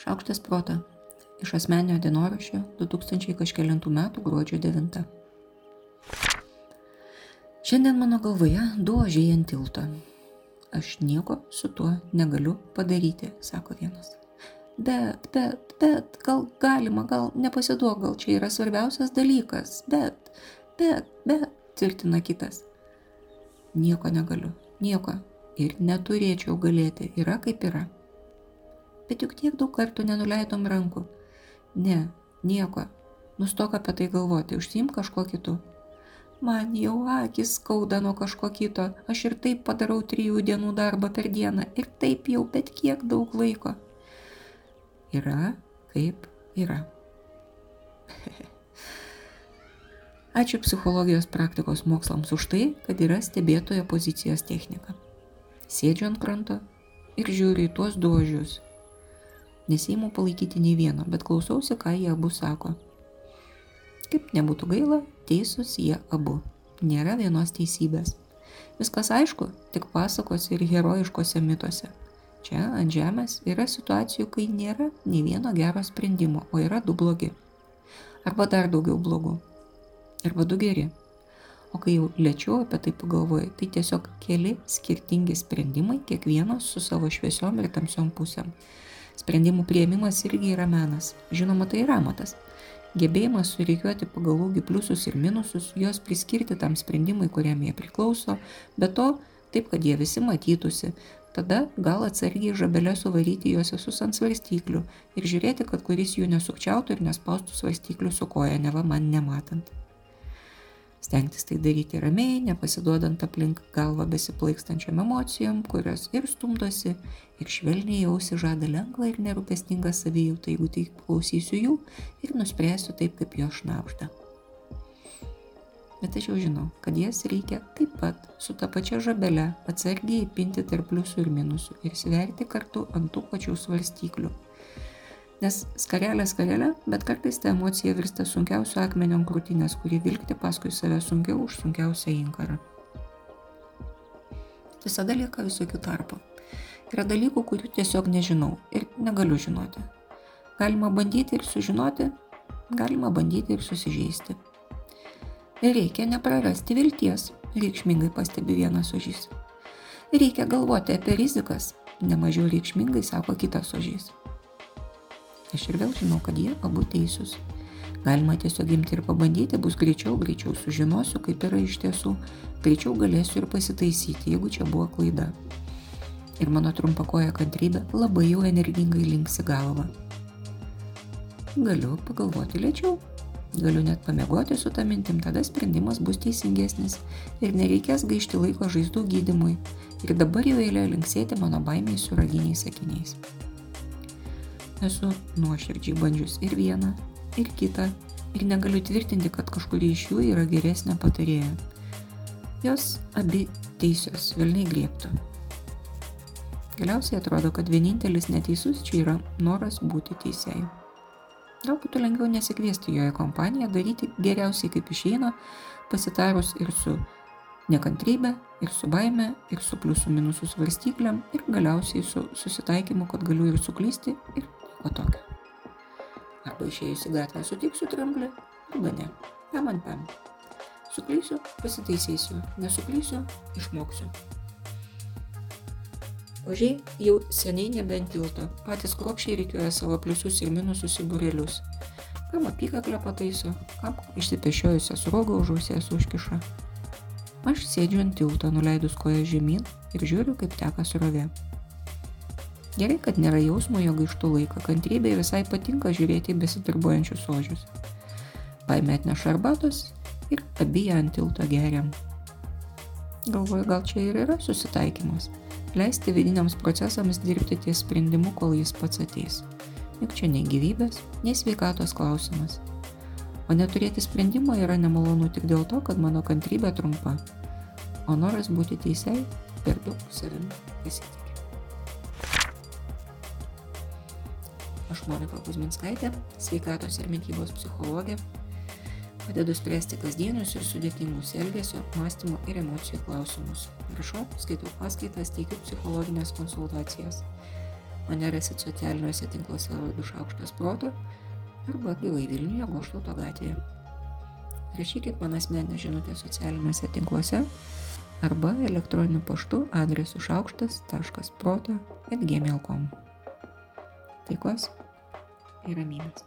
Šaukštas protą. Iš asmenio dienoraščio 2000 kažkėlintų metų gruodžio 9. Šiandien mano galvoje du ožiai ant tilto. Aš nieko su tuo negaliu padaryti, sako vienas. Bet, bet, bet, gal galima, gal nepasiduok, gal čia yra svarbiausias dalykas, bet, bet, bet, tvirtina kitas. Nieko negaliu, nieko. Ir neturėčiau galėti, yra kaip yra bet juk tiek daug kartų nenuleidom rankų. Ne, nieko. Nustok apie tai galvoti, užsim kažko kitu. Man jau akis skauda nuo kažko kito, aš ir taip padarau trijų dienų darbą per dieną ir taip jau bet kiek daug laiko. Yra kaip yra. Ačiū psichologijos praktikos mokslams už tai, kad yra stebėtojo pozicijos technika. Sėdžiu ant kranto ir žiūriu į tuos duožius, Nesiimu palaikyti nei vieno, bet klausausi, ką jie abu sako. Kaip nebūtų gaila, teisūs jie abu. Nėra vienos teisybės. Viskas aišku, tik pasakos ir herojiškose mituose. Čia ant žemės yra situacijų, kai nėra nei vieno gero sprendimo, o yra du blogi. Arba dar daugiau blogų. Arba du geri. O kai jau lėčiau apie tai pagalvoju, tai tiesiog keli skirtingi sprendimai, kiekvienas su savo šviesiom ir tamsiom pusėm. Sprendimų prieimimas irgi yra menas. Žinoma, tai yra amatas. Gebėjimas sureikiuoti pagal ūgį pliusus ir minususus, juos priskirti tam sprendimui, kuriam jie priklauso, bet to taip, kad jie visi matytųsi, tada gal atsargiai žabelę suvaryti juos visus ant svarstyklių ir žiūrėti, kad kuris jų nesukčiautų ir nespaustų svarstyklių su koja, neva man nematant stengtis tai daryti ramiai, nepasiduodant aplink galvą besiplaikstančiam emocijom, kurios ir stumdosi, ir švelniai jausi žada lengvą ir nerūpestingą savijautą, jeigu tik klausysiu jų ir nuspręsiu taip, kaip jo šnapžda. Bet aš jau žinau, kad jas reikia taip pat su ta pačia žabele atsargiai įpinti tarp pliusų ir minusų ir sverti kartu ant tų pačių svarstyklių Nes skarelė skarelė, bet kartais ta emocija virsta sunkiausiu akmeniu ant krūtinės, kurį vilkti paskui save sunkiau už sunkiausią inkarą. Visada lieka visokių tarpų. Yra dalykų, kurių tiesiog nežinau ir negaliu žinoti. Galima bandyti ir sužinoti, galima bandyti ir susižeisti. Reikia neprarasti vilties, reikšmingai pastebi vienas ožys. Reikia galvoti apie rizikas, nemažiau reikšmingai sako kitas ožys. Aš ir vėl žinau, kad jie abu teisūs. Galima tiesiog imti ir pabandyti, bus greičiau, greičiau sužinosiu, kaip yra iš tiesų, greičiau galėsiu ir pasitaisyti, jeigu čia buvo klaida. Ir mano trumpakoja kantrybė labai jau energingai linksi galvą. Galiu pagalvoti lėčiau, galiu net pamiegoti su tą mintim, tada sprendimas bus teisingesnis ir nereikės gaišti laiko žaizdų gydimui. Ir dabar jau eilė linksėti mano baimiai su raginiais sakiniais. Esu nuoširdžiai bandžius ir vieną, ir kitą, ir negaliu tvirtinti, kad kažkuri iš jų yra geresnė patarėja. Jos abi teisios, vilniai griebtų. Galiausiai atrodo, kad vienintelis neteisus čia yra noras būti teisėjai. Gal būtų lengviau nesikviesti joje kompaniją, daryti geriausiai kaip išeina, pasitarus ir su nekantrybė, ir su baime, ir su pliusų minusų svarstyklėm, ir galiausiai su susitaikymu, kad galiu ir suklysti, ir o tokio. Arba išėjus į gatvę sutiksiu tramblį, arba ne. Pam ant pam. Suklysiu, pasitaisysiu, nesuklysiu, išmoksiu. Ožiai jau seniai nebent tilto, patys kruopšiai reikėjo savo pliusus ir minusus į burelius. Kam apykaklę pataiso, kam išsipešiojusią sruogą už ausės užkiša. Aš sėdžiu ant tilto, nuleidus koją žemyn ir žiūriu, kaip teka srovė. Gerai, kad nėra jausmo, jog gaištų laiką. Kantrybė visai patinka žiūrėti besidarbuojančius ožius. Baimė atneša arbatos ir abi ją ant tilto geriam. Galvoju, gal čia ir yra susitaikymas. Leisti vidiniams procesams dirbti ties sprendimu, kol jis pats ateis. Juk čia nei gyvybės, nei sveikatos klausimas. O neturėti sprendimo yra nemalonu tik dėl to, kad mano kantrybė trumpa. O noras būti teisėjai per daug savimi pasitikė. Aš Monika Kuzminskaitė, sveikatos ir mytybos psichologė. Padedu spręsti kasdienius ir sudėtingus elgesio, mąstymo ir emocijų klausimus. Rašau, skaitau paskaitas, teikiu psichologinės konsultacijas. Mane rasit socialiniuose tinkluose Laidų Šaukštas Proto arba gyvai Vilniuje Goštauto gatvėje. Rašykit man asmenę žinutę socialiniuose tinkluose arba elektroniniu paštu adresu šaukštas.proto atgmail.com. Picuas y Raminas.